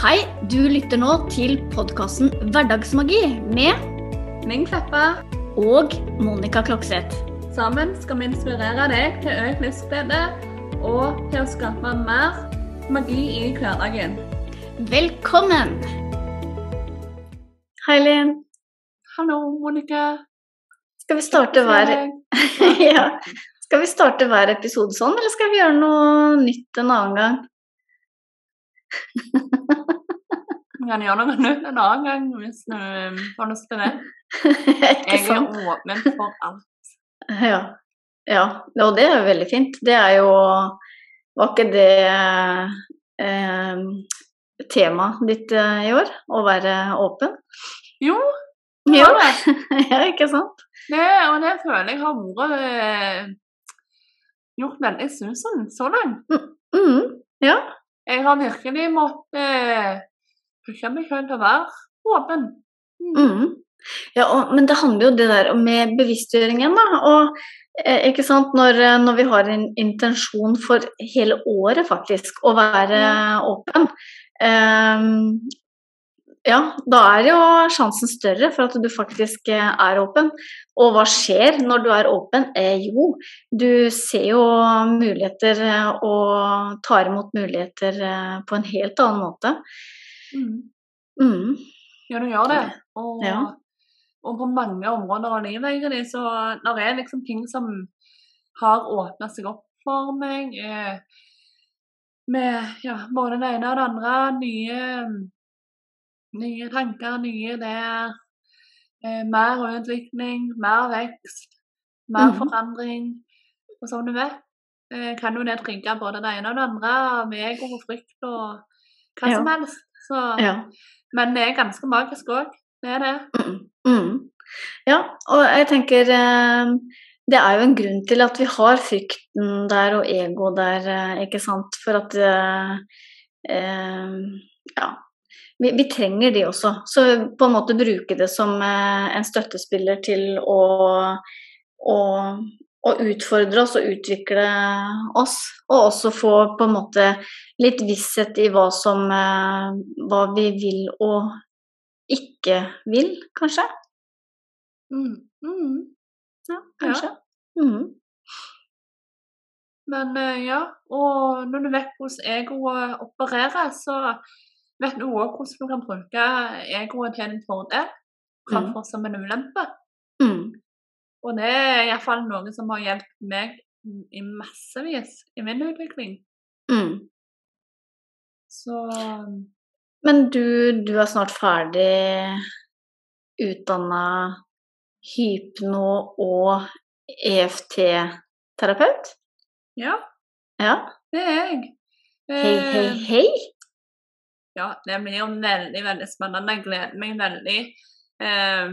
Hei, du lytter nå til podkasten Hverdagsmagi med Ming Kleppa. og Monica Klokseth. Sammen skal vi inspirere deg til økt livsglede og til å skape mer magi i hverdagen. Velkommen! Hei, Linn. Hallo, Monica. Skal vi starte hver ja. Skal vi starte hver episode sånn, eller skal vi gjøre noe nytt en annen gang? Vi kan gjøre noe nytt en annen gang hvis du får har lyst til det. Jeg er åpen for alt. Ja. ja. Og det er veldig fint. Det er jo Var ikke det eh, temaet ditt eh, i år? Å være åpen? Jo, Det var det. ja ikke sant? det, og det føler jeg har vært eh, gjort veldig susen så langt. Mm, ja. Jeg har virkelig måttet eh, pushe meg selv til å være åpen. Mm. Ja og, men det handler jo det der med bevisstgjøringen, da. Og eh, ikke sant, når, eh, når vi har en intensjon for hele året faktisk å være åpen, eh, ja, da er jo sjansen større for at du faktisk eh, er åpen. Og hva skjer når du er åpen? Eh, jo, du ser jo muligheter eh, og tar imot muligheter på en helt annen måte. Mm. Mm. Ja, du gjør det. Og, Ja. og på mange områder av livet egentlig, så det er liksom ting som har åpna seg opp for meg. Eh, med ja, både det ene og det andre. Nye, nye tanker, nye ideer. Eh, mer utvikling, mer vekst, mer Mhm. forandring. Og som du vet, eh, kan jo det trigge både det ene og det andre, med ego og frykt og hva Ja. som helst. Så Ja. men det er ganske magisk òg. Det er det. Mm, mm. Ja, og jeg tenker eh, det er jo en grunn til at vi har frykten der og ego der, eh, ikke sant. For at eh, eh, Ja. Vi, vi trenger de også. Så på en måte bruke det som eh, en støttespiller til å, å, å utfordre oss og utvikle oss. Og også få på en måte litt visshet i hva som eh, Hva vi vil og ikke vil, kanskje. Mm. Mm. Ja, kanskje. Mhm. Men eh, ja, og når du vet hvordan egoet opererer, så vet du òg hvordan du kan bruke egoet til en fordel framfor som en ulempe. Og det er iallfall noe som har hjulpet meg i massevis i min utvikling. Mm. Så Men du, du er snart ferdig utdanna hypno- og EFT-terapeut? ja, Ja. det er jeg. Hei, hei, Eh, hei. Ja, det blir jo veldig, veldig spennende. Jeg gleder meg veldig. Eh,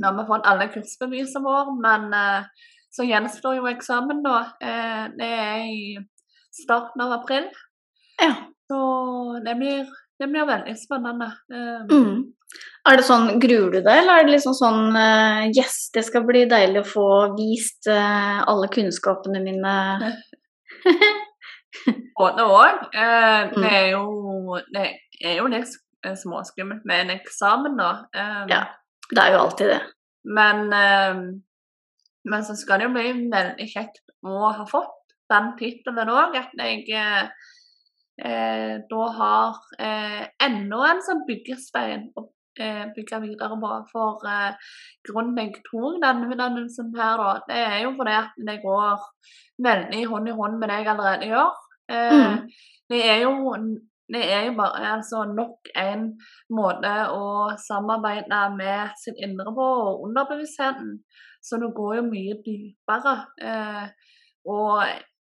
nå har vi fått alle kursbevisene våre, men eh, så gjenstår jo eksamen, da. Eh, det er i starten av april. Ja. Så det blir, det blir veldig spennende. Eh, Mm. Er det sånn, Gruer du deg, eller er det liksom sånn eh, Yes, det skal bli deilig å få vist eh, alle kunnskapene mine. Både òg. Eh, Mm. det er jo det er jo litt småskummelt med en eksamen, da. Ja. Det er jo alltid det. Men, eh, men så skal det jo bli veldig kjekt å ha fått den tittelen òg. At jeg eh, da har eh, enda en sånn byggestein å eh, bygge videre på. For eh, grunnen jeg tok denne utdannelsen her, da, det er jo fordi at det går veldig hånd i hånd med det jeg allerede gjør. Eh, Mm. Det er jo det er jo bare altså, nok en måte å samarbeide med sitt indre på, og underbevisstheten. Så det går jo mye dypere. Eh, og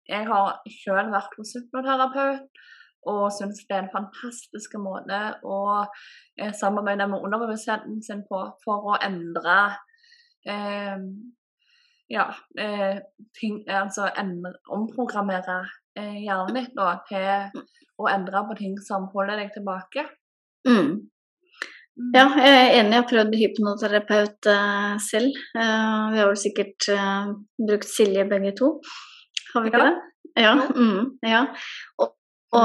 jeg har selv vært hos hypnoterapeut og syns det er en fantastisk måte å eh, samarbeide med underbevisstheten sin på for å endre eh, ja, eh, ting, altså endre, omprogrammere eh, hjernen ditt da, til å endre på ting som holder deg tilbake. Mm. Mm. Ja, jeg er enig. Jeg har prøvd hypnoterapeut uh, selv. Uh, vi har vel sikkert uh, brukt Silje begge to. Har vi ikke Ja. det? Ja. Mm, ja. Og, og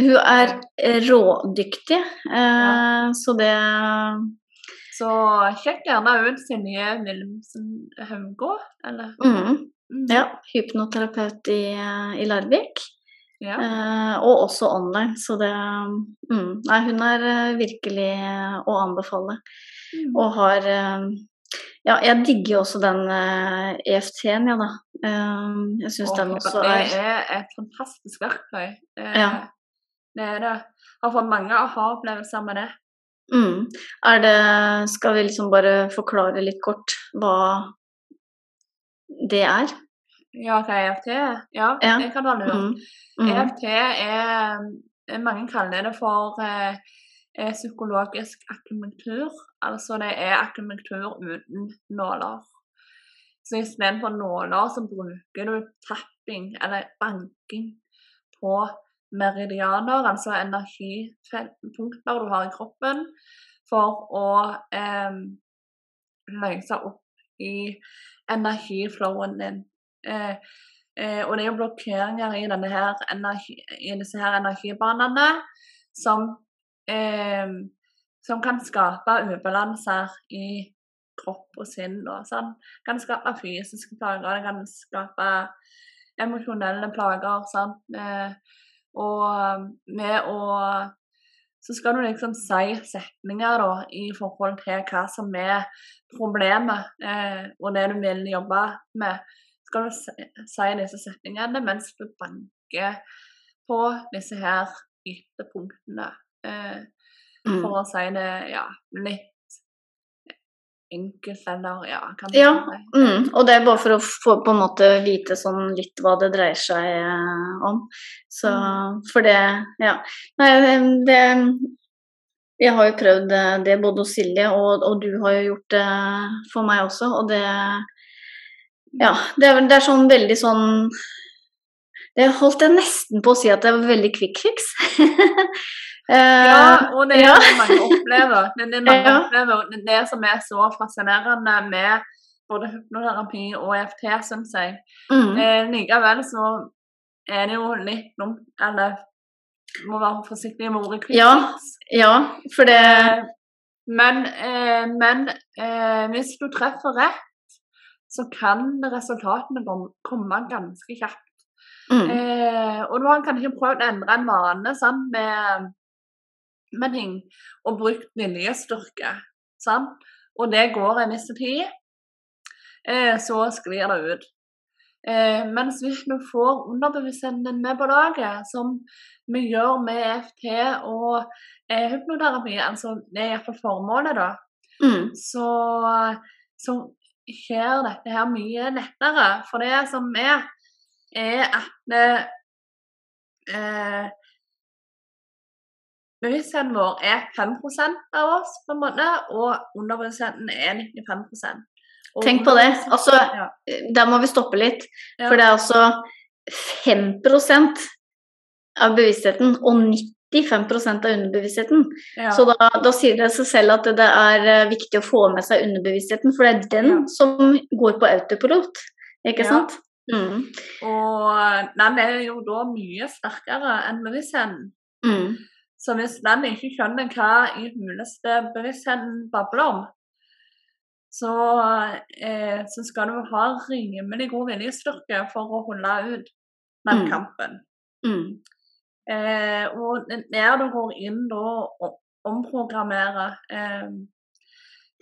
Hun er rådyktig, ja. så det Så sjekk gjerne ut Silje Wilhelmsen Haugå, eller mm, Ja, hypnoterapeut i, i Larvik. ja. Eh, og også online, så det mm, Nei, hun er eh, virkelig å anbefale. Mm. Og har eh, Ja, jeg digger jo også den eh, EFT-en, ja da. Eh, jeg syns den også er det er et fantastisk verktøy. Eh, Ja. Det er det. Har fått mange aha-opplevelser med det. mm, Er det Skal vi liksom bare forklare litt kort hva det er? Ja, hva EFT er? Ja, Ja. det kan være lurt. Mm, mm, EFT er Mange kaller det for eh, eh, psykologisk akupunktur. Altså det er akupunktur uten nåler. Så istedenfor nåler så bruker du tapping, eller banking, på meridianer, altså energipunkter du har i kroppen, for å eh, løse opp i energiflowen din. Eh, eh, og det er jo blokkeringer i, her energi, i disse her energibanene som, eh, som kan skape ubalanser i kropp og sinn. Og sånn. kan skape fysiske plager, det kan skape emosjonelle plager. Sånn. Eh, og med å så skal du liksom si setninger da, i forhold til hva som er problemet, eh, og det du vil jobbe med. Skal du si, disse setningene mens du banker på disse her ytterpunktene. Eh, mm. for å si det ja, litt enkelt, eller ja kan Ja, si. Mm, og det er bare for å få på en måte vite sånn litt hva det dreier seg eh, om. Så Mm. for det Ja. Nei, det Jeg har jo prøvd eh, det både hos Silje, og, og du har jo gjort det for meg også, og det Ja. Det er, det er sånn veldig sånn Det holdt jeg nesten på å si at det var veldig quick fix. Eh, Ja, og det er ja. det mange opplever. Er det mange Ja. opplever. Det som er så fascinerende med både hypnoterapi og EFT, syns jeg. mm, Eh, likevel så er det jo litt dumt, eller må være forsiktig med ordet quick Ja. fix. ja, for det Eh, men eh, men eh, hvis du treffer rett, så kan resultatene komme ganske kjapt. Mm, Eh, og du har kanskje prøvd å endre en vane sant, med, med ting, og brukt viljestyrke. Sant? Og det går en viss tid, eh, så sklir det ut. Eh, mens hvis vi får underbevisstheten din med på laget, som vi gjør med EFT og eh, hypnoterapi, altså det er iallfall formålet, da, mm, så, så skjer dette her mye lettere. For det som er, er at eh, Bevisstheten vår er 5 av oss, på en måte, og underbevisstheten er 95 Og Tenk på det. Altså, ja, Der må vi stoppe litt. ja, For det er altså 5% av bevisstheten og 95% av underbevisstheten. ja, Så da, da sier det seg selv at det er eh, viktig å få med seg underbevisstheten, for det er den som går på autopilot. Ikke sant? Mm. Og den er jo da mye sterkere enn bevisstheten. Mm. Så hvis den ikke skjønner hva i huleste bevisstheten babler om, så, eh, så skal du ha rimelig god viljestyrke for å holde ut den Mm. kampen. Mm. Eh, og når du går inn da og omprogrammerer eh,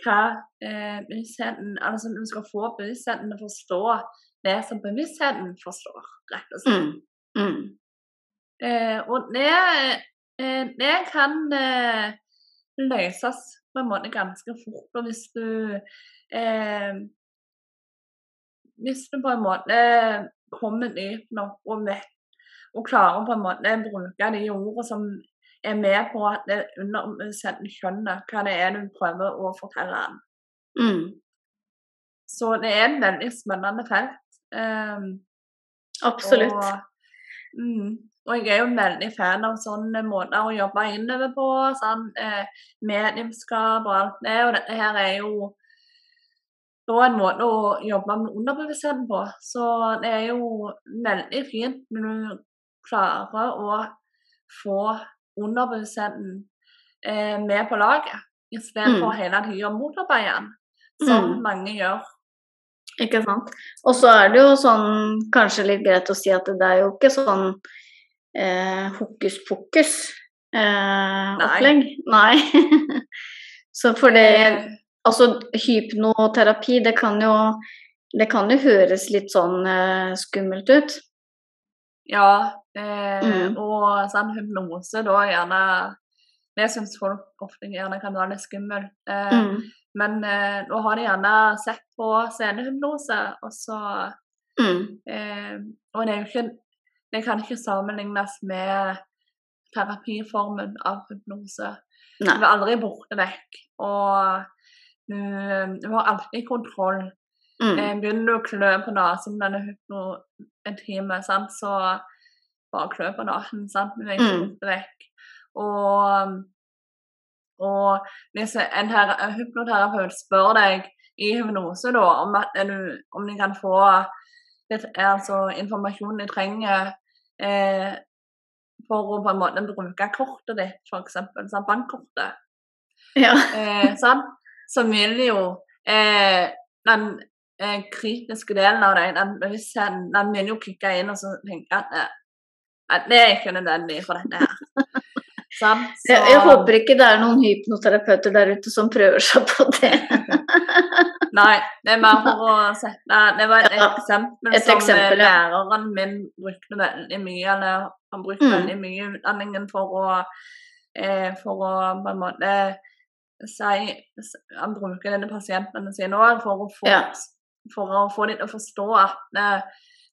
hva eh, bevisstheten Altså du skal få bevisstheten til å forstå det som bevisstheten forstår, rett og slett. Mm. Mm. Eh, og det, eh, det kan eh, løses på en måte ganske fort. Og hvis du eh, Hvis du på en måte kommer dypt nok og vet og klarer på en måte å bruke de ordene som er med på at det underbevisstheten skjønner hva det er du prøver å fortelle den. Mm. Så det er et veldig spennende felt. Eh, Absolutt. Og, mm, og jeg er jo veldig fan av sånne måter å jobbe innover på. Sånn, eh, mediumskap og alt det. Og dette her er jo da en måte å jobbe med underbevisstheten på. Så det er jo veldig fint når du klarer å få underbevisstheten eh, med på laget, istedenfor Mm. hele tida å motarbeide den, som Mm. mange gjør. Ikke sant. Og så er det jo sånn kanskje litt greit å si at det er jo ikke sånn eh, hokus pokus eh, Nei. opplegg. Nei. så for det Eh, Altså hypnoterapi, det kan jo det kan jo høres litt sånn eh, skummelt ut. Ja, eh, Mm. og sånn hypnose da gjerne Det syns folk ofte gjerne kan være litt skummelt. Eh, Mm. Men eh, nå har de gjerne sett på scenehypnose, og så Mm. eh, Og det er jo ikke Det kan ikke sammenlignes med terapiformen av hypnose. Du er aldri borte vekk, og du, du har alltid kontroll. Mm. Eh, begynner du å klø på nesen med denne hypnotime, så bare klø på nesen, men du er ikke Mm. borte vekk. Og, og hvis en her, en hypnoterapeut spør deg i hypnose da, om, du, om de kan få det altså informasjonen de trenger eh, for å på en måte bruke kortet ditt, f.eks. bankkortet, Ja. eh, sånn, så vil jo eh, den eh, kritiske delen av deg, den den, den vil jo kicke inn og så tenke at, eh, at det er ikke nødvendig for dette her. Sant? Så, Jeg, jeg håper ikke det er noen hypnoterapeuter der ute som prøver seg på det. Nei, det er mer for å sette Det var et Ja, eksempel et som eksempel, ja. læreren min brukte veldig mye, eller han brukte Mm. veldig mye i utdanningen for å eh, For å på en måte si Han bruker denne pasientene sine òg for, å få- Ja. for å få dem til å forstå at det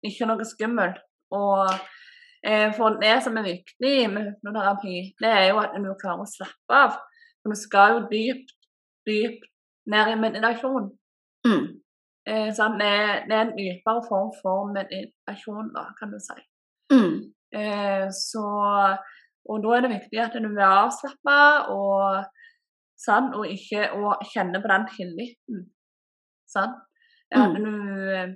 ikke er noe skummelt. Og eh, for det som er viktig med hypnoterapi, det er jo at du klarer å slappe av. For du skal jo dypt, dypt ned i meditasjon. Mm. Eh. Det, er, en dypere form for meditasjon, da, kan du si. Mm. Eh, så, og da er det viktig at du er avslappa og, sant? og ikke og kjenner på den tilliten. Sant? At Mm. du,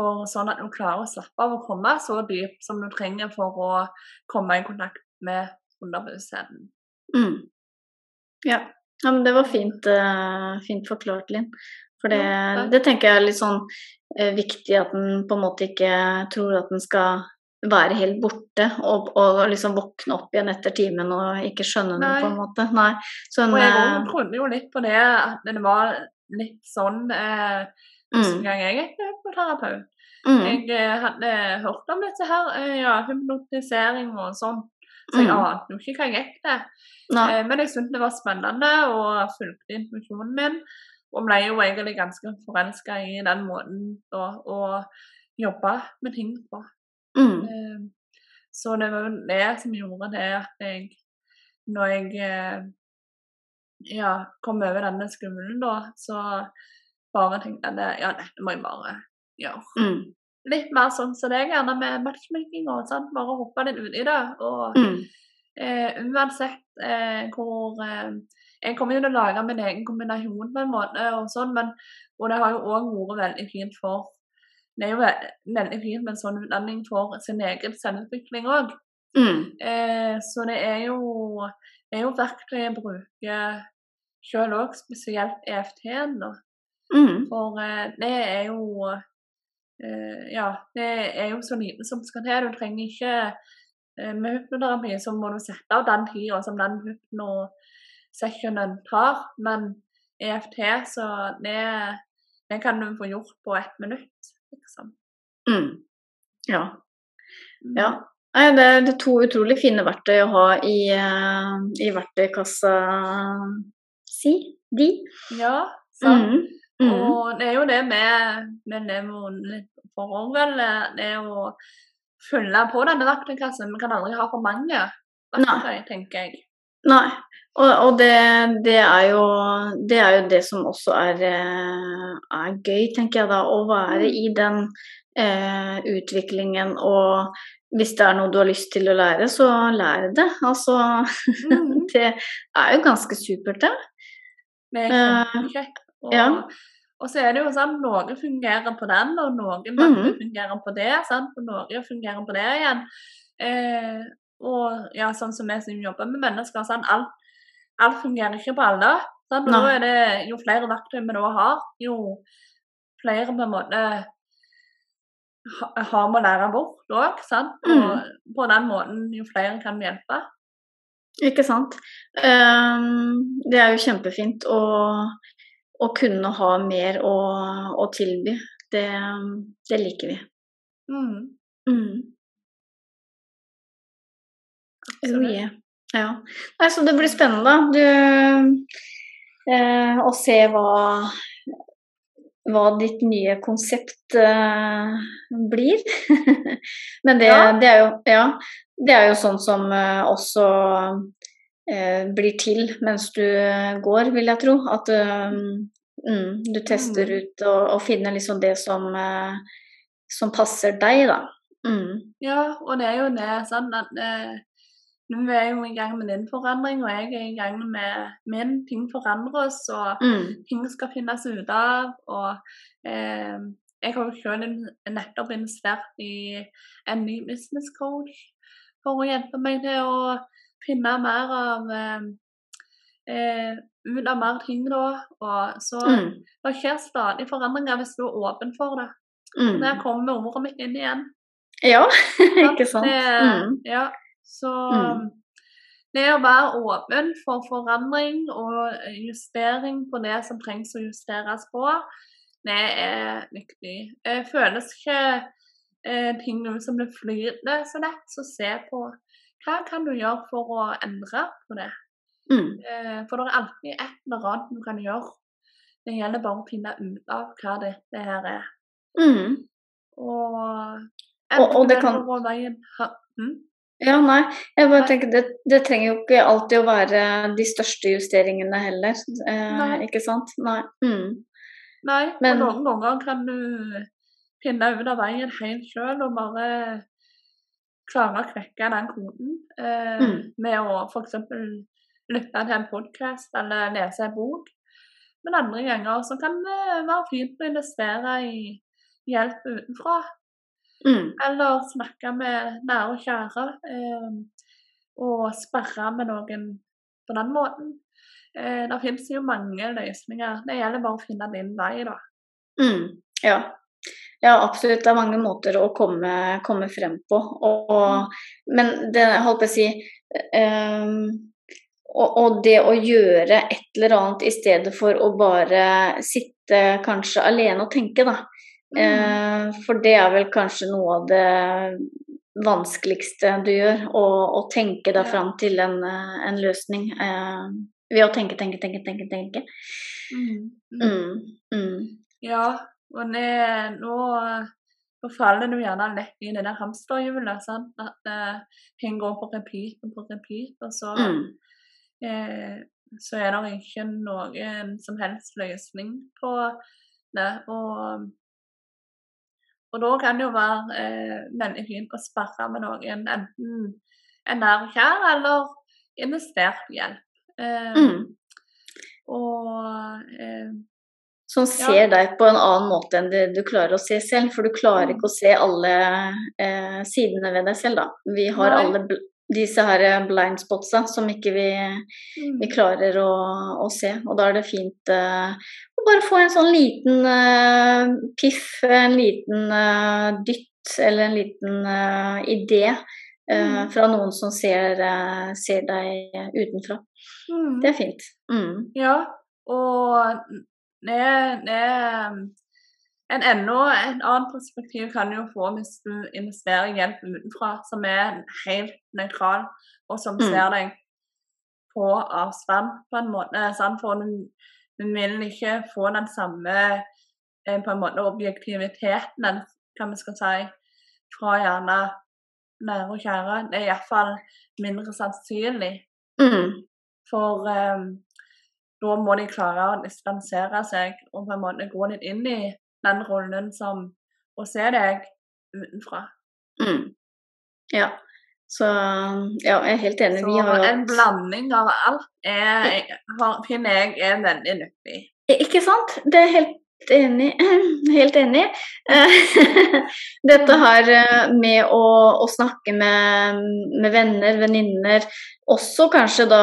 for sånn at du klarer å slappe av og komme så dypt som du trenger for å komme i kontakt med underbevisstheten. Mm. Ja. ja, men det var fint, uh, fint forklart, Linn. For det, Ja, det tenker jeg er litt sånn uh, viktig at en på en måte ikke tror at en skal være helt borte og, og liksom våkne opp igjen etter timen og ikke skjønne noe, på en måte. Nei. Så en, Og jeg eh, trodde jo litt på det, at det var litt sånn eh, første mm, gang jeg gikk på terapeut. mm, Jeg eh, hadde hørt om dette her, eh, ja, hypnotisering og sånn, så jeg Mm. ante jo ikke hva jeg gikk til. Eh, Men jeg syntes det var spennende og fulgte intuisjonen min. Og ble jo egentlig ganske forelska i den måten da, å jobbe med ting på. Mm, Eh, Så det var jo det som gjorde det at jeg, når jeg ja, kom over denne skummelen, da, så bare tenkte at ja, dette må jeg bare gjøre. mm, Litt mer sånn som deg, gjerne med matchmaking og sånn. Bare hoppe litt ut i det. Og mm, eh, uansett eh, hvor eh, Jeg kommer jo til å lage min egen kombinasjon på en måte, og sånn, men og det har jo òg vært veldig fint for Det er jo veldig fint med en sånn utdanning for sin egen selvutvikling òg. mm, Eh, så det er jo, det er jo verktøy jeg bruker sjøl òg, spesielt EFT-en. Mm, For eh, det er jo eh, Ja, det er jo så lite som skal til. Du trenger ikke eh, Med hypnoterapi så må du sette av den tida som den hypnosessionen tar. Men EFT, så det, det kan du få gjort på ett minutt, liksom. mm. Ja. Mm. Ja. Det er to utrolig fine verktøy å ha i, i verktøykassa si. De. Ja, sant. Mm. Mm. Og det er jo det med, med Lemoen litt for vel. Det er å fylle på denne verktøykassen. Vi kan aldri ha for mange verktøy, tenker jeg. Nei. Og, og det, det, er jo, det er jo det som også er, eh, er gøy, tenker jeg da. Å være Mm. i den eh, utviklingen og hvis det er noe du har lyst til å lære, så lær det. Altså, mm. det er jo ganske supert, det. Det er kjempekjekt. Og, ja. og så er det jo sånn noe fungerer på den, og noen mm verktøy fungerer på det, sant? og noe fungerer på det igjen. Eh, og ja, sånn som vi som jobber med mennesker, sånn, alt, alt fungerer ikke på alle. Sånn, nå er det, jo flere verktøy vi da har, jo flere på en måte har vi å lære bort òg. Og på den måten jo flere kan vi hjelpe. Ikke sant. Um, det er jo kjempefint å, å kunne ha mer å, å tilby. Det, det liker vi. Mm, Mm. Oh, yeah. Ja. Nei, så det blir spennende. Du, eh, å se hva, hva ditt nye konsept eh, blir. Men det, Ja. det, er jo, ja, det er jo sånn som eh, også blir til mens du går, vil jeg tro. At eh, mm, du tester Mm. ut og, og finner liksom det som, eh, som passer deg, da. Mm. Ja, og det er jo det sånn at nå er jo i gang med din forandring, og jeg er i gang med min. Ting forandres, og Mm. ting skal finnes ut av. Og eh, jeg har jo selv nettopp investert i en ny business coach for å hjelpe meg til å finne mer av eh, eh, ut av mer ting da. Og så Mm. det skjer stadig forandringer hvis du er åpen for det. Mm. Der kommer ordet mitt inn igjen. Ja, ikke sant. Det, Mm. Ja, så Mm. det å være åpen for forandring og justering på det som trengs å justeres på, det er viktig. Det føles ikke eh, ting som blir flyter så lett, så se på hva kan du gjøre for å endre på det. Mm. Eh, for det er alltid et eller annet du kan gjøre. Det gjelder bare å finne ut av hva det, det her er. Mm. Og, Og- og det kan- veien ha- hm? Ja, nei. Jeg bare tenker det, det trenger jo ikke alltid å være de største justeringene heller. Eh, ikke sant? Nei. Mm. Nei, Men- og noen ganger kan du finne ut av veien helt sjøl og bare klare å knekke den koden eh, Mm. med å f.eks. lytte til en podkast eller lese en bok. Men andre ganger så kan det være fint å investere i hjelp utenfra. Mm. Eller snakke med nære og kjære. Eh, og sperre med noen på den måten. Eh, det finnes jo mange løsninger. Det gjelder bare å finne din vei, da. Mm. Ja. Ja, absolutt. Det er mange måter å komme, komme frem på. Og, men det holdt på å si um, og, og det å gjøre et eller annet i stedet for å bare sitte kanskje alene og tenke, da. Eh, for det er vel kanskje noe av det vanskeligste du gjør, å, tenke deg fram til en, en løsning. Uh, ved å tenke, tenke, tenke, tenke. tenke. Mm. Mm. Mm, mm, Ja, og det, nå, nå faller du gjerne lett inn i det hamsterhjulet. sant? At eh, ting går på repeat og på repeat, og så, mm, eh, så er det ikke noen som helst løsning på det. Og, og da kan det jo være eh, veldig fint å sperre med noen, enten en nær kjær eller investert hjelp. Eh, mm. Og eh, Som ser deg på en annen måte enn det du klarer å se selv. For du klarer Mm. ikke å se alle eh, sidene ved deg selv, da. Vi har Nei. alle disse her eh, blind spotsa som ikke vi, vi mm, klarer å, å se. Og da er det fint eh, å bare få en sånn liten eh, piff, en liten eh, dytt eller en liten eh, idé Mm. fra noen som ser, ser deg utenfra. mm. Det er fint. Mm. Ja, og En enda en annen perspektiv kan du jo få hvis du investerer hjelp utenfra, som er helt nøytral, og som Mm. ser deg på avstand, på en måte. Sant? For du, du vil ikke få den samme eh, på en måte objektiviteten, eller hva vi skal si, fra gjerne nære og kjære. Det er iallfall mindre sannsynlig. Mm. For eh, da må de klare å distansere seg og på en måte gå litt inn i den rollen som å se deg utenfra. Mm. Ja. Så ja, jeg er helt enig. Så Vi har en blanding av alt er, har, finner jeg er veldig nyttig. Ikke sant? Det er helt enig. Helt enig. Dette her eh, med å, å snakke med, med venner, venninner, også kanskje da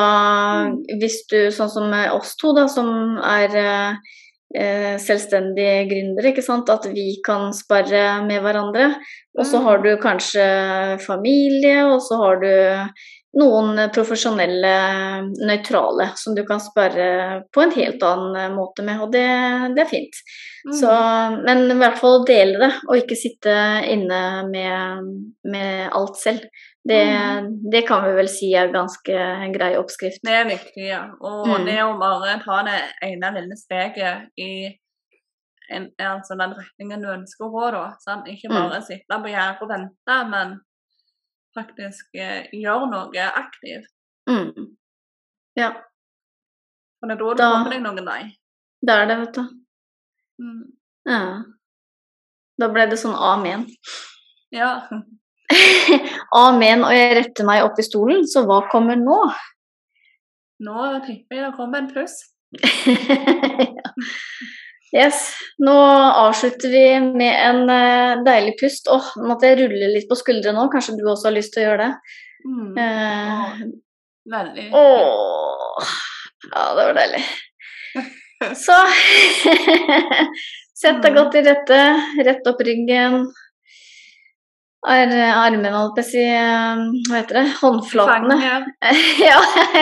hvis du, sånn som oss to, da, som er eh, selvstendige gründere, ikke sant, at vi kan spare med hverandre. Og så har du kanskje familie, og så har du noen profesjonelle, nøytrale, som du kan spørre på en helt annen måte med, og det, det er fint. Mm. Så, men i hvert fall dele det, og ikke sitte inne med, med alt selv. Det, mm. det, kan vi vel si er ganske en grei oppskrift. Det er viktig, ja. Og mm. det å bare ta det ene lille steget i en, altså den retningen du ønsker å gå, da. Sant? Ikke mm. bare sitte på gjerdet og vente, men faktisk eh, gjøre noe aktivt. Mm. Ja. For det er da du da, kommer deg noen vei. Det er det, vet du. Mm. Ja. Da ble det sånn amen. Ja. amen, og jeg retter meg opp i stolen, så hva kommer nå? Nå tipper jeg det kommer en pluss. ja. Yes. Nå avslutter vi med en uh, deilig pust. Åh, oh, måtte jeg rulle litt på skuldrene nå. Kanskje du også har lyst til å gjøre det? Mm. Uh, Veldig. Åh. Ja, det var deilig. Så Sett deg mm. godt til rette. Rett opp ryggen. Er armene, holdt jeg si eh, Hva heter det? Håndflatene. Fang, ja. ja,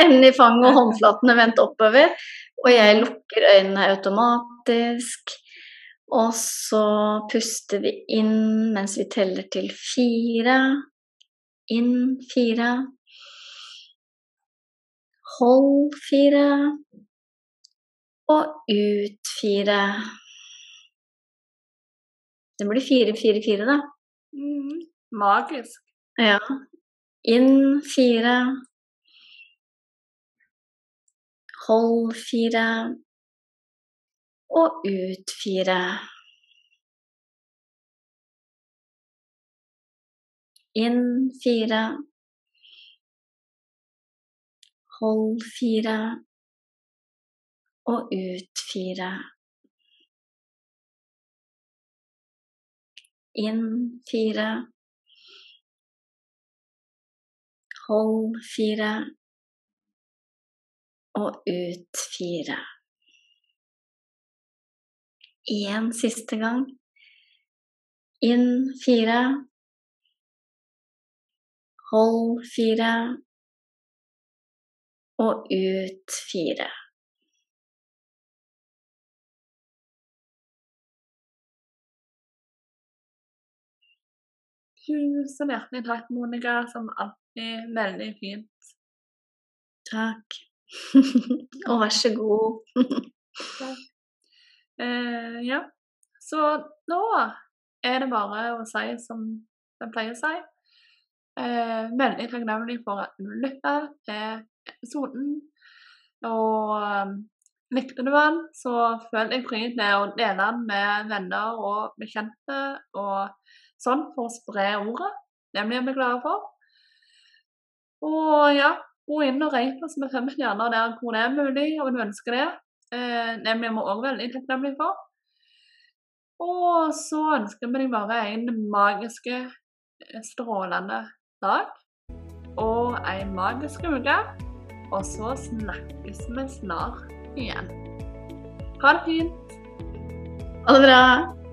i fanget og håndflatene vendt oppover. Og jeg lukker øynene automatisk. Og så puster vi inn mens vi teller til fire. Inn fire. Hold fire. Og ut fire. Det blir fire, fire, fire, da. Mm, magisk. Ja. Inn fire. Hold fire. Og ut fire. Inn fire. Hold fire. Og ut fire. Inn fire. Hold fire og ut fire. Én siste gang. Inn fire. Hold fire. Og ut fire. Tusen hjertelig takk, Monica. Som alltid veldig fint. Takk. Og vær så god. Eh, ja. Så nå er det bare å si som jeg pleier å si. Eh, veldig takknemlig for at du lytta til episoden. Og um, likte du den, så føl deg fri til å dele den med venner og bekjente og sånn for å spre ordet. Det blir vi glade for. Og ja, Gå inn og rate oss med fem stjerner der hvor det er mulig, og du ønsker det. Eh, det blir vi òg veldig takknemlige for. Og så ønsker vi deg bare en magisk, eh, strålende dag og en magisk uke. Og så snakkes vi snart igjen. Ha det fint. Ha det bra.